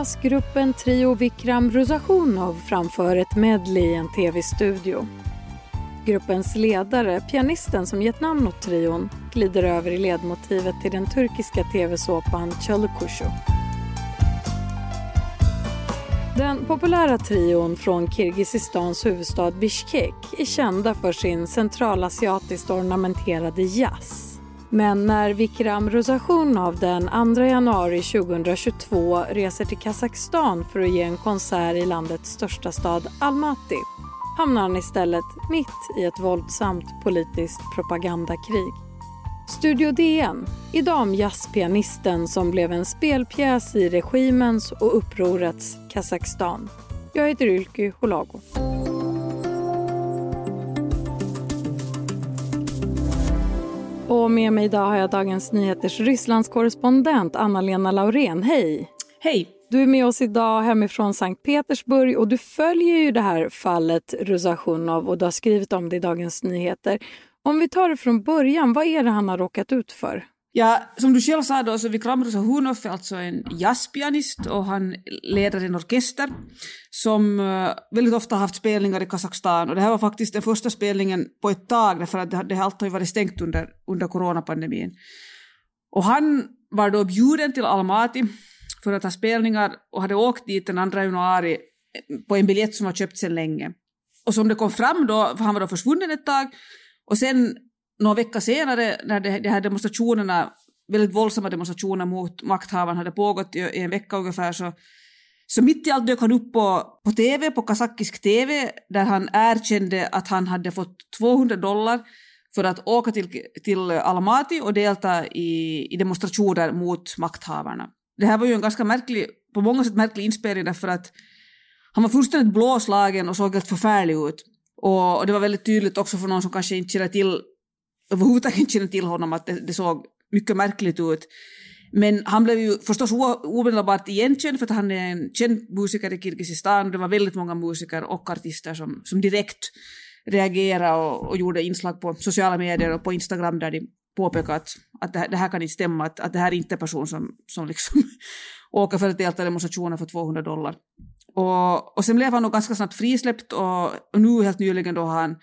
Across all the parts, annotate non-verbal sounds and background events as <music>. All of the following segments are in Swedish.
Jazzgruppen Trio Vikram Ruzashunov framför ett medley i en tv-studio. Gruppens ledare, pianisten som gett namn åt trion, glider över i ledmotivet till den turkiska tv-såpan Çalıkuşu. Den populära trion från Kirgizistans huvudstad Bishkek är kända för sin centralasiatiskt ornamenterade jazz. Men när Vikram Ruzashunov den 2 januari 2022 reser till Kazakstan för att ge en konsert i landets största stad Almaty hamnar han istället mitt i ett våldsamt politiskt propagandakrig. Studio DN, idag om jazzpianisten som blev en spelpjäs i regimens och upprorets Kazakstan. Jag heter Ylky Holago. Och med mig idag har jag Dagens Nyheters Rysslandskorrespondent Anna-Lena Laurén. Hej! Hej! Du är med oss idag hemifrån Sankt Petersburg och du följer ju det här fallet Ruzashunov och du har skrivit om det i Dagens Nyheter. Om vi tar det från början, vad är det han har råkat ut för? Ja, som du själv sa då, så Vikram Ruzahunov är alltså en jazzpianist och han leder en orkester som eh, väldigt ofta har haft spelningar i Kazakstan och det här var faktiskt den första spelningen på ett tag därför att det, det allt har ju varit stängt under, under coronapandemin. Och han var då bjuden till Almaty för att ha spelningar och hade åkt dit den 2 januari på en biljett som var köpt sedan länge. Och som det kom fram då, för han var då försvunnen ett tag, och sen några veckor senare när de, de här demonstrationerna, väldigt våldsamma demonstrationer mot makthavarna hade pågått i, i en vecka ungefär så, så mitt i allt dök han upp på, på TV, på kazakisk TV, där han erkände att han hade fått 200 dollar för att åka till, till Almaty och delta i, i demonstrationer mot makthavarna. Det här var ju en ganska märklig, på många sätt märklig inspelning därför att han var fullständigt blåslagen och såg helt förfärlig ut. Och, och det var väldigt tydligt också för någon som kanske inte känner till överhuvudtaget inte kände till honom att det, det, såg mycket märkligt ut. Men han blev ju förstås omedelbart igenkänd för att han är en känd musiker i Kirgizistan. Det var väldigt många musiker och artister som, som direkt reagerade och, och gjorde inslag på sociala medier och på Instagram där de påpekade att, att det, här, det här kan inte stämma, att, att det här är inte en person som, som liksom <laughs> åker för att delta i demonstrationer för 200 dollar. Och, och sen blev han nog ganska snabbt frisläppt och, och nu helt nyligen då har han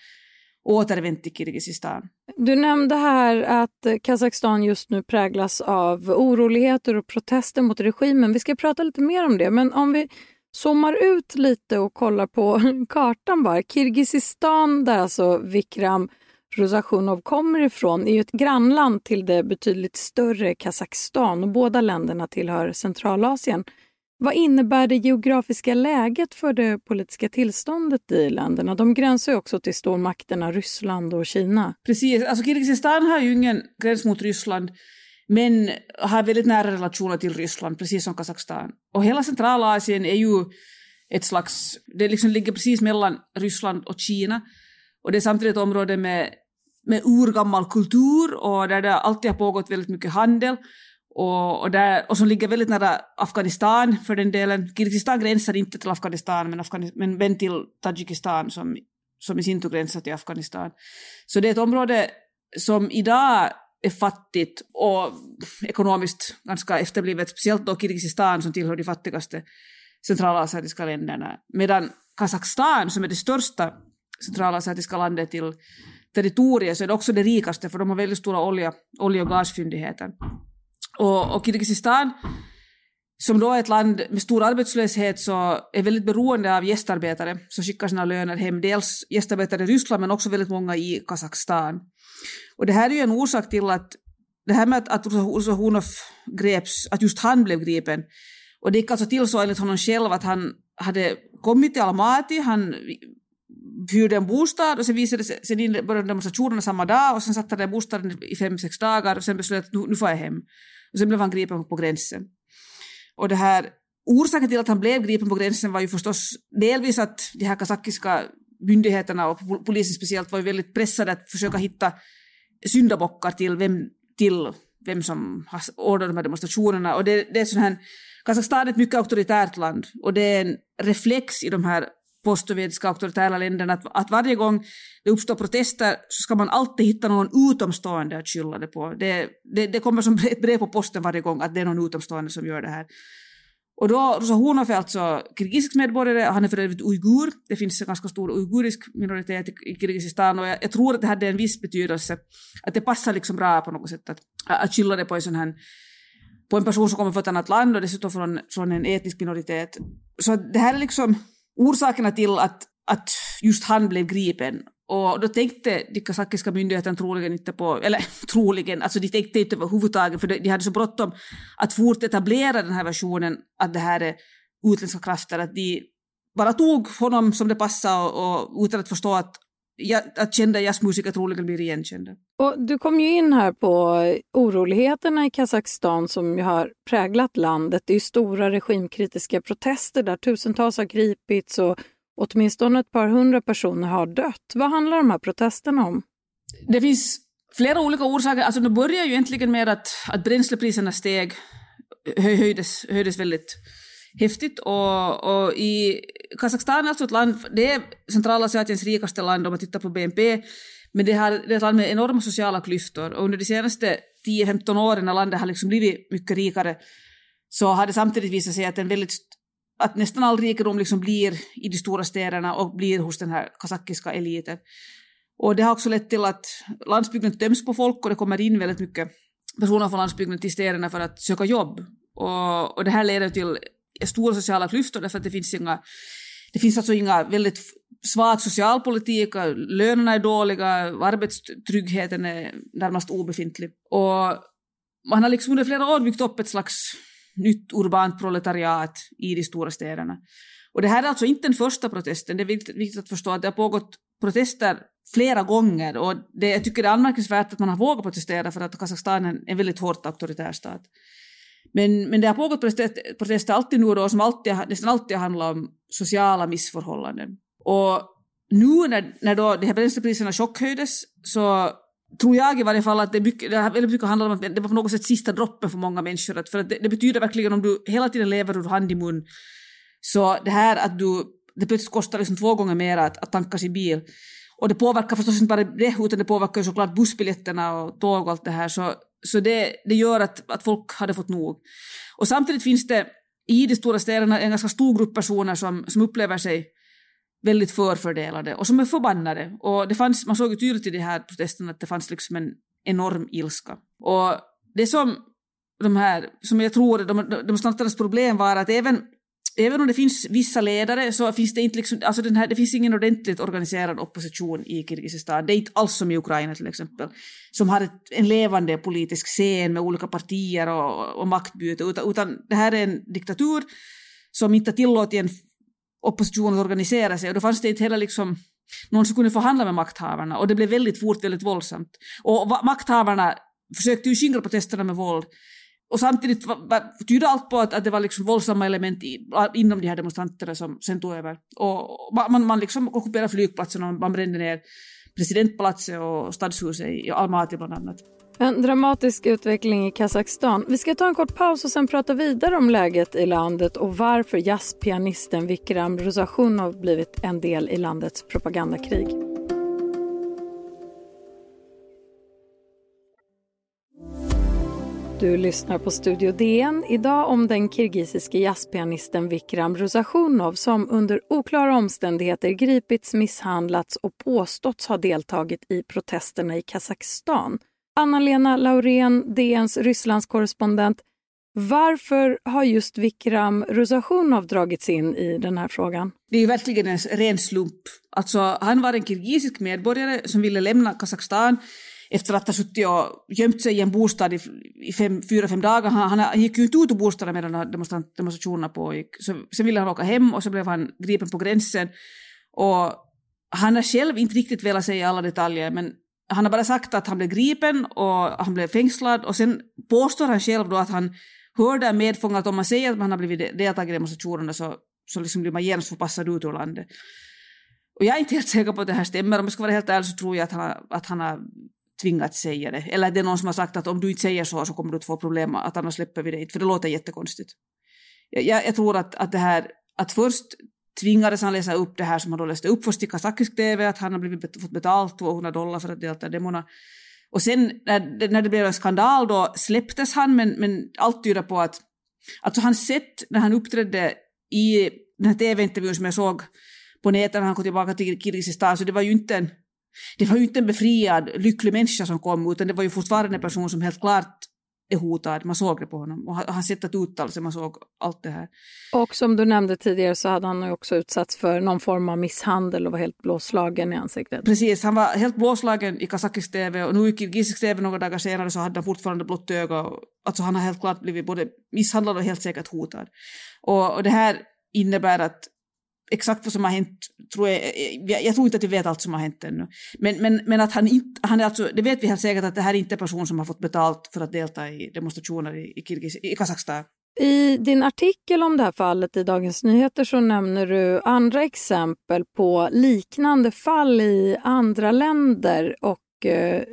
återvänt till Kirgizistan. Du nämnde här att Kazakstan just nu präglas av oroligheter och protester mot regimen. Vi ska prata lite mer om det, men om vi zoomar ut lite och kollar på <laughs> kartan bara. Kirgizistan, där alltså Vikram Ruzashunov kommer ifrån, är ju ett grannland till det betydligt större Kazakstan och båda länderna tillhör Centralasien. Vad innebär det geografiska läget för det politiska tillståndet i länderna? De gränsar ju också till stormakterna Ryssland och Kina. Precis, alltså Kirgizistan har ju ingen gräns mot Ryssland men har väldigt nära relationer till Ryssland, precis som Kazakstan. Och hela Centralasien är ju ett slags, det liksom ligger precis mellan Ryssland och Kina. Och det är samtidigt ett område med, med urgammal kultur och där det alltid har pågått väldigt mycket handel och, och, där, och som ligger väldigt nära Afghanistan för den delen. Kirgizistan gränsar inte till Afghanistan men, Afghanistan, men, men till Tadzjikistan som, som i sin tur gränsar till Afghanistan. Så det är ett område som idag är fattigt och ekonomiskt ganska efterblivet, speciellt då Kirgizistan som tillhör de fattigaste centralasiatiska länderna. Medan Kazakstan som är det största centralasiatiska landet till territoriet så är det också det rikaste för de har väldigt stora olja, olje och gasfyndigheter. Och, och Kirgizistan, som då är ett land med stor arbetslöshet, så är väldigt beroende av gästarbetare som skickar sina löner hem. Dels gästarbetare i Ryssland men också väldigt många i Kazakstan. Och det här är ju en orsak till att det här med att, att greps, att just han blev gripen, och det gick alltså till så enligt honom själv att han hade kommit till Almaty, han hyrde en bostad och sen visade sen började demonstrationerna samma dag och sen satt han i bostaden i fem, sex dagar och sen beslöt att nu, nu får jag hem. Och sen blev han gripen på gränsen. Och det här, orsaken till att han blev gripen på gränsen var ju förstås delvis att de här kazakiska myndigheterna och polisen speciellt var ju väldigt pressade att försöka hitta syndabockar till vem, till vem som har ordnat de här demonstrationerna. Och det, det är sån här, Kazakstan är ett mycket auktoritärt land och det är en reflex i de här postsovjetiska auktoritära länderna att, att varje gång det uppstår protester så ska man alltid hitta någon utomstående att skylla det på. Det, det, det kommer som ett brev på posten varje gång att det är någon utomstående som gör det här. Och då, Rosa Hornoff är alltså kirgisisk medborgare, han är för övrigt uigur. Det finns en ganska stor uigurisk minoritet i Kirgizistan och jag, jag, tror att det hade en viss betydelse. Att det passar liksom bra på något sätt att, att skylla det på en sån här på en person som kommer från ett annat land och dessutom från, från en etnisk minoritet. Så det här är liksom orsakerna till att, att just han blev gripen. Och då tänkte de kazakiska myndigheterna troligen inte på, eller <laughs> troligen, alltså de tänkte inte överhuvudtaget för de hade så bråttom att fort etablera den här versionen att det här är utländska krafter, att de bara tog honom som det passade och, och utan att förstå att att kända jazzmusiker troligen blir igenkända. Och du kom ju in här på oroligheterna i Kazakstan som ju har präglat landet. Det är stora regimkritiska protester där tusentals har gripits och åtminstone ett par hundra personer har dött. Vad handlar de här protesterna om? Det finns flera olika orsaker. Alltså det börjar ju egentligen med att, att bränslepriserna steg, höjdes, höjdes väldigt häftigt. Och, och i Kazakstan är alltså ett land, det är Centralasiatiens rikaste land om man tittar på BNP, men det, här, det är ett land med enorma sociala klyftor och under de senaste 10-15 åren när landet har liksom blivit mycket rikare så har det samtidigt visat sig att, en väldigt, att nästan all rikedom liksom blir i de stora städerna och blir hos den här kazakiska eliten. Och det har också lett till att landsbygden töms på folk och det kommer in väldigt mycket personer från landsbygden till städerna för att söka jobb. Och, och det här leder till stora sociala klyftor därför att det finns inga det finns alltså inga väldigt svag socialpolitik, lönerna är dåliga, arbetstryggheten är närmast obefintlig. Och man har liksom under flera år byggt upp ett slags nytt urbant proletariat i de stora städerna. Och det här är alltså inte den första protesten, det är viktigt att förstå att det har pågått protester flera gånger och det, jag tycker det är anmärkningsvärt att man har vågat protestera för att Kazakstan är en väldigt hårt auktoritär stat. Men, men det har pågått protester alltid nu och då som alltid, nästan alltid handlar om sociala missförhållanden. Och nu när, när då de här bränslepriserna chockhöjdes så tror jag i varje fall att det, mycket, det väldigt mycket handlar om att det var på något sätt sista droppen för många människor. Att för att det, det, betyder verkligen om du hela tiden lever ur hand i mun så det här att du, det plötsligt kostar liksom två gånger mer att, att tanka sin bil. Och det påverkar förstås inte bara det utan det påverkar ju såklart bussbiljetterna och tåg och allt det här. Så så det, det gör att, att folk hade fått nog. Och samtidigt finns det i de stora städerna en ganska stor grupp personer som, som upplever sig väldigt förfördelade och som är förbannade. Och det fanns, man såg ju tydligt i de här protesterna att det fanns liksom en enorm ilska. Och det som de här, som jag tror de, demonstranternas problem var att även även om det finns vissa ledare så finns det inte liksom, alltså den här, det finns ingen ordentligt organiserad opposition i Kirgizistan. Det är inte alls som i Ukraina till exempel, som har ett, en levande politisk scen med olika partier och, och maktbyte, utan, utan det här är en diktatur som inte tillåter en opposition att organisera sig och då fanns det inte heller liksom någon som kunde förhandla med makthavarna och det blev väldigt fort väldigt våldsamt. Och makthavarna försökte ju skingra protesterna med våld och samtidigt tyder allt på att, att det var liksom våldsamma element i, inom de här demonstranterna som sen tog över. Och man, man liksom ockuperade flygplatsen och man brände ner presidentpalatset och stadshuset i Almaty bland annat. En dramatisk utveckling i Kazakstan. Vi ska ta en kort paus och sen prata vidare om läget i landet och varför jazzpianisten Vikram Rosashunov blivit en del i landets propagandakrig. Du lyssnar på Studio DN. Idag om den kirgisiske jazzpianisten Vikram Rusashunov som under oklara omständigheter gripits, misshandlats och påståtts ha deltagit i protesterna i Kazakstan. Anna-Lena Laurén, DNs Rysslandskorrespondent. Varför har just Vikram Rusashunov dragits in i den här frågan? Det är verkligen en ren slump. Alltså, han var en kirgisisk medborgare som ville lämna Kazakstan efter att ha suttit och gömt sig i en bostad i, i fem, fyra, fem dagar. Han, han, gick ju inte ut ur bostaden medan demonstrationerna pågick. Så, sen ville han åka hem och så blev han gripen på gränsen. Och han har själv inte riktigt velat säga alla detaljer men han har bara sagt att han blev gripen och han blev fängslad och sen påstår han själv då att han hörde en medfånge att om man säger att man har blivit deltagare i demonstrationerna så, så liksom blir man genast förpassad ut ur landet. Och jag är inte helt säker på att det här stämmer. Om jag ska vara helt ärlig så tror jag att han, att han har tvingats säga det. Eller det är någon som har sagt att om du inte säger så så kommer du att få problem, att annars släpper vi dig inte, för det låter jättekonstigt. Jag, jag, tror att, att det här, att först tvingades han läsa upp det här som han då läste upp först i kazakisk TV, att han har blivit, fått betalt 200 dollar för att delta i demona. Och sen när, när det blev en skandal då släpptes han, men, men allt tyder på att Alltså hans sätt när han uppträdde i den här tv-intervjun som jag såg på nätet när han kom tillbaka till Kirgizistan, så det var ju inte en, det var ju inte en befriad, lycklig människa som kom, utan det var ju fortfarande en person som helt klart är hotad. Man såg det på honom och hans sätt att uttala sig, man såg allt det här. Och som du nämnde tidigare så hade han också utsatts för någon form av misshandel och var helt blåslagen i ansiktet. Precis, han var helt blåslagen i kazakisk tv och nu i kirgizisk tv några dagar senare så hade han fortfarande blått öga. Alltså han har helt klart blivit både misshandlad och helt säkert hotad. Och, och det här innebär att exakt vad som har hänt tror jag, jag, jag, tror inte att vi vet allt som har hänt ännu. Men, men, men att han inte, han är alltså, det vet vi helt säkert att det här är inte en person som har fått betalt för att delta i demonstrationer i, i, Kirgis, i Kazakstan. I din artikel om det här fallet i Dagens Nyheter så nämner du andra exempel på liknande fall i andra länder och eh,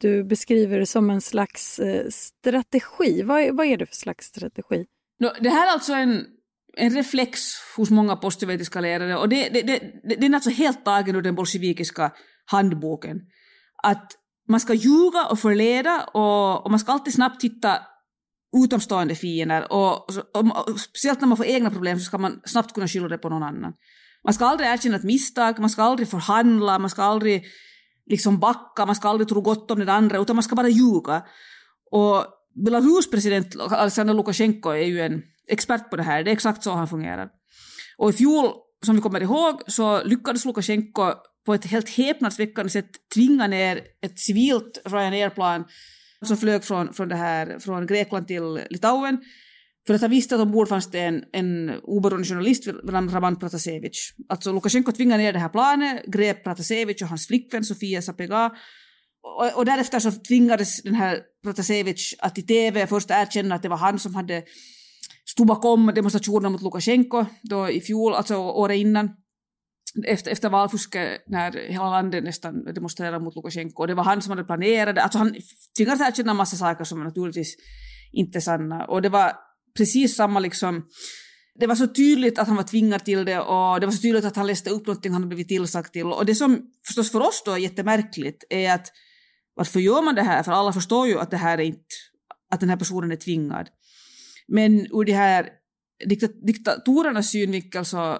du beskriver det som en slags eh, strategi. Vad, vad är det för slags strategi? No, det här är alltså en en reflex hos många postsovjetiska ledare och det, det, det, det, den är alltså helt tagen ur den bolsjevikiska handboken. Att man ska ljuga och förleda och, och man ska alltid snabbt hitta utomstående fiender och, och, och, speciellt när man får egna problem så ska man snabbt kunna skylla det på någon annan. Man ska aldrig erkänna ett misstag, man ska aldrig förhandla, man ska aldrig liksom backa, man ska aldrig tro gott om den andra utan man ska bara ljuga. Och Belarus president Alexander Lukasjenko är ju en expert på det här, det är exakt så han fungerar. Och i fjol, som vi kommer ihåg, så lyckades Lukasjenko på ett helt häpnadsväckande sätt tvinga ner ett civilt Ryanair-plan som flög från, från, det här, från Grekland till Litauen för att han visste att ombord fanns det en, en oberoende journalist vid namn Raman Pratasevich. Alltså Lukasjenko tvingade ner det här planet, grep Pratasevich och hans flickvän Sofia Sapega och, och därefter så tvingades den här Protasevich att i TV först erkänna att det var han som hade stod bakom demonstrationerna mot Lukasjenko då i fjol, alltså året innan, efter, efter valfusket när hela landet nästan demonstrerade mot Lukasjenko. Och det var han som hade planerat det. Alltså han tvingades erkänna en massa saker som naturligtvis inte är sanna. Och det var precis samma liksom det var så tydligt att han var tvingad till det och det var så tydligt att han läste upp någonting han hade blivit tillsagd till. Och det som förstås för oss då är jättemärkligt är att varför gör man det här? För alla förstår ju att det här är inte, att den här personen är tvingad. Men ur de här diktatorernas synvinkel så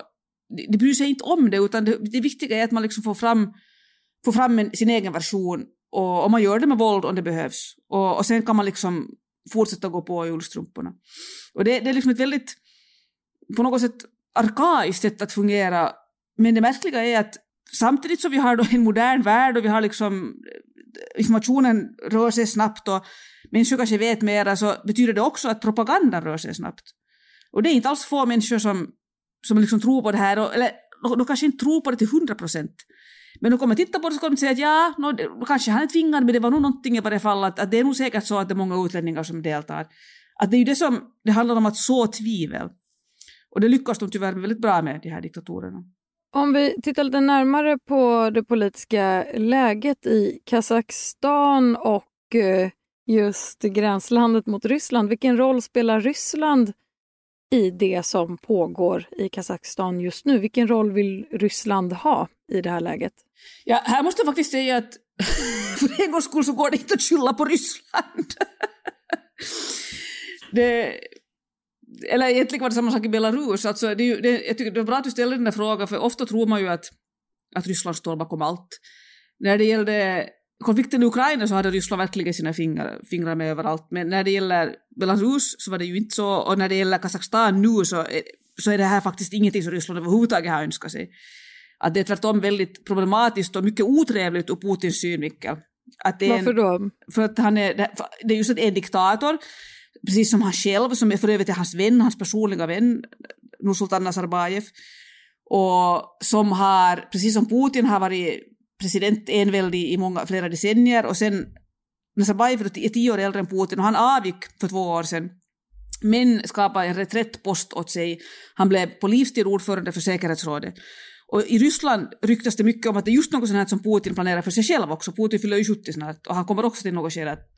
de bryr sig inte om det utan det, det viktiga är att man liksom får fram, får fram en, sin egen version och, och man gör det med våld om det behövs. Och, och sen kan man liksom fortsätta gå på i ullstrumporna. Och det, det är liksom ett väldigt, på något sätt arkaiskt sätt att fungera. Men det märkliga är att samtidigt som vi har då en modern värld och vi har liksom eh, informationen rör sig snabbt och människor kanske vet mera så alltså, betyder det också att propagandan rör sig snabbt. Och det är inte alls få människor som, som liksom tror på det här, och, eller de kanske inte tror på det till hundra procent. Men de kommer titta på det så kommer de säga att ja, no, kanske han är tvingad men det var nog någonting i varje fall att, att det är nog säkert så att det är många utlänningar som deltar. Att det är ju det som det handlar om att så tvivel. Och det lyckas de tyvärr väldigt bra med, de här diktatorerna. Om vi tittar lite närmare på det politiska läget i Kazakstan och eh, just gränslandet mot Ryssland. Vilken roll spelar Ryssland i det som pågår i Kazakstan just nu? Vilken roll vill Ryssland ha i det här läget? Ja, här måste jag faktiskt säga att <laughs> för en gångs skull så går det inte att skylla på Ryssland. <laughs> det, eller egentligen var det samma sak i Belarus. Alltså, det, det, jag tycker det är bra att du ställer den där frågan, för ofta tror man ju att, att Ryssland står bakom allt. När det gällde konflikten i Ukraina så hade Ryssland verkligen sina fingrar, fingrar med överallt, men när det gäller Belarus så var det ju inte så, och när det gäller Kazakstan nu så är, så är det här faktiskt ingenting som Ryssland överhuvudtaget har önskat sig. Att det är tvärtom väldigt problematiskt och mycket otrevligt ur Putins synvinkel. Att det är Varför då? För att han är, det är just att en diktator precis som han själv, som är för övrigt är hans vän, hans personliga vän, Nursultan Nazarbayev, och som har, precis som Putin har varit president enväldig i många, flera decennier och sen Nazarbayev är tio år äldre än Putin och han avgick för två år sedan men skapade en reträttpost åt sig. Han blev på livstid ordförande för säkerhetsrådet. Och i Ryssland ryktas det mycket om att det är just något sånt här som Putin planerar för sig själv också. Putin fyller ju 70 snart och han kommer också till något skede att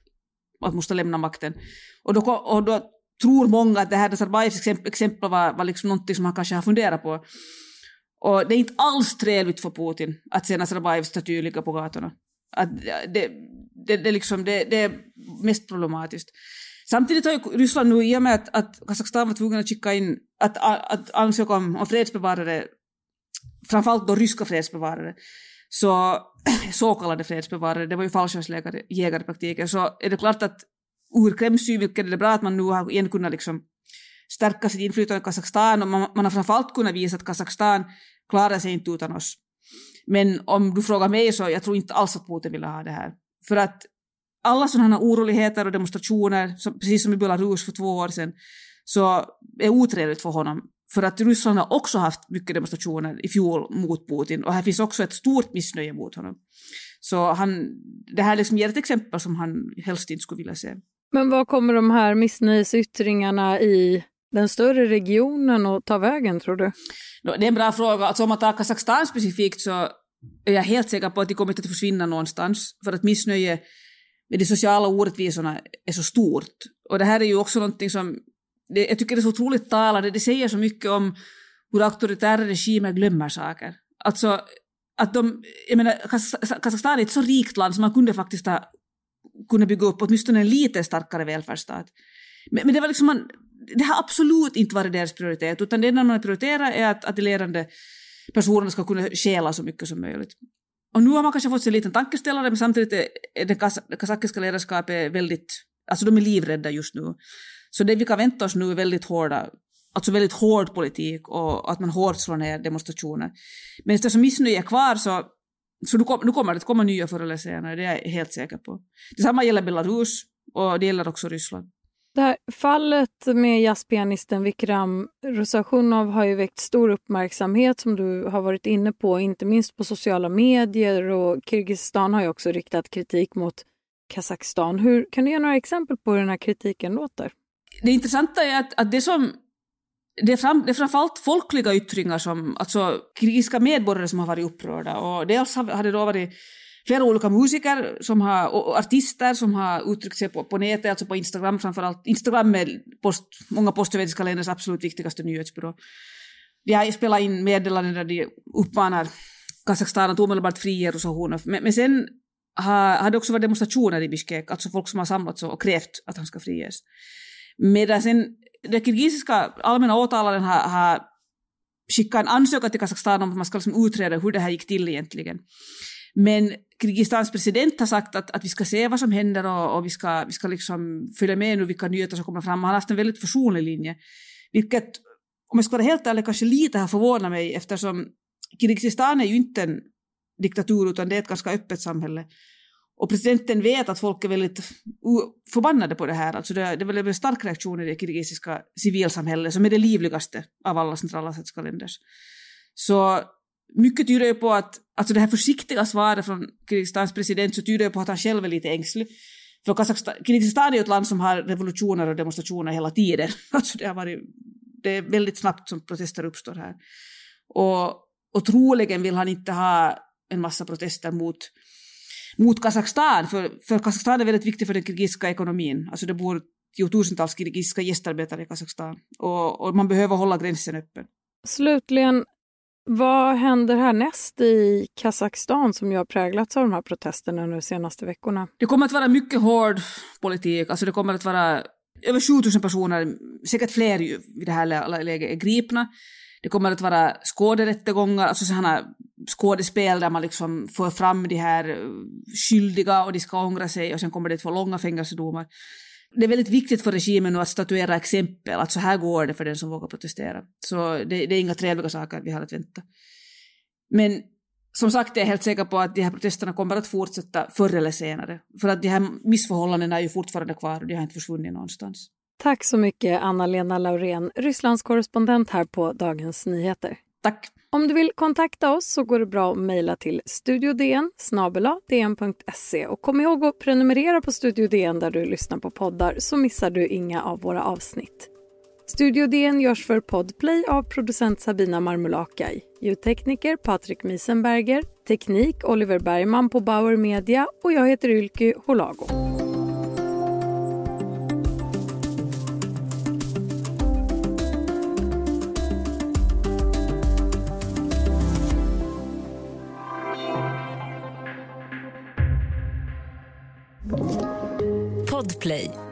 att måste lämna makten. Och då, och då tror många att det här Nazarbayevs exempel var, var liksom någonting som han kanske har funderat på. Och det är inte alls trevligt för Putin att se Nazarbayevs staty ligga på gatorna. Att det, det, det, liksom, det, det är mest problematiskt. Samtidigt har ju Ryssland nu i och med att, att Kazakstan var tvungen att skicka in, att, att, att ansöka om, om fredsbevarare, framförallt då ryska fredsbevarare, så, <clears throat> så kallade fredsbevarare, det var ju fallskärmsjägare i praktiken, så är det klart att ur Kremls synvinkel är det bra att man nu har igen kunnat liksom stärka sitt inflytande i Kazakstan och man, man har framförallt kunnat visa att Kazakstan klarar sig inte utan oss. Men om du frågar mig så jag tror inte alls att Putin vill ha det här. För att alla sådana oroligheter och demonstrationer, som, precis som i Belarus för två år sedan, så är otrevligt för honom. För att Ryssland har också haft mycket demonstrationer i fjol mot Putin och här finns också ett stort missnöje mot honom. Så han, det här liksom ger ett exempel som han helst inte skulle vilja se. Men vad kommer de här missnöjesyttringarna i den större regionen att ta vägen, tror du? Det är en bra fråga. Alltså om man tar Kazakstan specifikt så är jag helt säker på att det kommer inte att försvinna någonstans. För att missnöje med de sociala orättvisorna är så stort. Och det här är ju också någonting som, det, jag tycker det är så otroligt talande, det säger så mycket om hur auktoritära regimer glömmer saker. Alltså att de, jag menar, Kazakstan är ett så rikt land som man kunde faktiskt ha kunnat bygga upp åtminstone en lite starkare välfärdsstat. Men, men det var liksom man, det har absolut inte varit deras prioritet, utan det enda man prioriterar är att, att de ledande personerna ska kunna stjäla så mycket som möjligt. Och nu har man kanske fått sig en liten tankeställare, men samtidigt är det, kas kazakiska ledarskapet väldigt, alltså de är livrädda just nu. Så det vi kan vänta oss nu är väldigt hårda, alltså väldigt hård politik och att man hårt slår ner demonstrationer. Men eftersom missnöje är kvar så, så nu, kom, nu kommer det att komma nya förr eller senare, det är jag helt säker på. Detsamma gäller Belarus och det gäller också Ryssland. Det här fallet med jazzpianisten Vikram Rosashunov har ju väckt stor uppmärksamhet som du har varit inne på, inte minst på sociala medier och Kirgizistan har ju också riktat kritik mot Kazakstan. Hur, kan du ge några exempel på hur den här kritiken låter? Det intressanta är att, att det som det är, fram, det är framförallt folkliga yttringar som, alltså krigiska medborgare som har varit upprörda och dels har det då varit flera olika musiker som har, och artister som har uttryckt sig på, på nätet, alltså på Instagram framförallt. Instagram är post, många postsovjetiska länders absolut viktigaste nyhetsbyrå. De har spelat in meddelanden där de uppmanar Kazakstan att omedelbart frige Rusahunov. Men, men sen har, har det också varit demonstrationer i Bishkek, alltså folk som har samlats och krävt att han ska friges. Medan sen den kirgisiska allmänna åtalaren har, har skickat en ansökan till Kazakstan om att man ska liksom utreda hur det här gick till egentligen. Men Kirgistans president har sagt att, att vi ska se vad som händer och, och vi ska, vi ska liksom följa med nu vilka nyheter som kommer fram. Han har haft en väldigt försonlig linje. Vilket, om jag ska vara helt ärlig, kanske lite har förvånat mig eftersom Kirgizistan är ju inte en diktatur utan det är ett ganska öppet samhälle. Och presidenten vet att folk är väldigt förbannade på det här. Alltså det, det är en stark reaktion i det kirgiziska civilsamhället som är det livligaste av alla centralasiatiska länders. Så mycket tyder ju på att, alltså det här försiktiga svaret från Kirgizistans president så tyder ju på att han själv är lite ängslig. För Kazakstan, Kirgizistan är ju ett land som har revolutioner och demonstrationer hela tiden. <laughs> Alltså det, har varit, det är väldigt snabbt som protester uppstår här. Och, och troligen vill han inte ha en massa protester mot, mot Kazakstan, för, för Kazakstan är väldigt viktigt för den kirgiziska ekonomin. Alltså det bor tiotusentals kirgiziska gästarbetare i Kazakstan och, och man behöver hålla gränsen öppen. Slutligen, vad händer härnäst i Kazakstan som ju har präglats av de här protesterna de senaste veckorna? Det kommer att vara mycket hård politik. Alltså det kommer att vara över 7000 personer, säkert fler ju vid det här läget, är gripna. Det kommer att vara skåderättegångar, alltså sådana skådespel där man liksom får fram de här skyldiga och de ska ångra sig och sen kommer det två långa fängelsedomar det är väldigt viktigt för regimen att statuera exempel, att så här går det för den som vågar protestera. Så det, det är inga trevliga saker vi har att vänta. Men som sagt, jag är helt säker på att de här protesterna kommer att fortsätta förr eller senare. För att de här missförhållandena är ju fortfarande kvar och de har inte försvunnit någonstans. Tack så mycket, Anna-Lena Laurén, Rysslands korrespondent här på Dagens Nyheter. Tack. Om du vill kontakta oss så går det bra att mejla till studiodn dn.se och kom ihåg att prenumerera på Studio DN där du lyssnar på poddar så missar du inga av våra avsnitt. Studio DN görs för Podplay av producent Sabina Marmulakai, ljudtekniker Patrik Misenberger, teknik Oliver Bergman på Bauer Media och jag heter Ylke Holago. Podplay.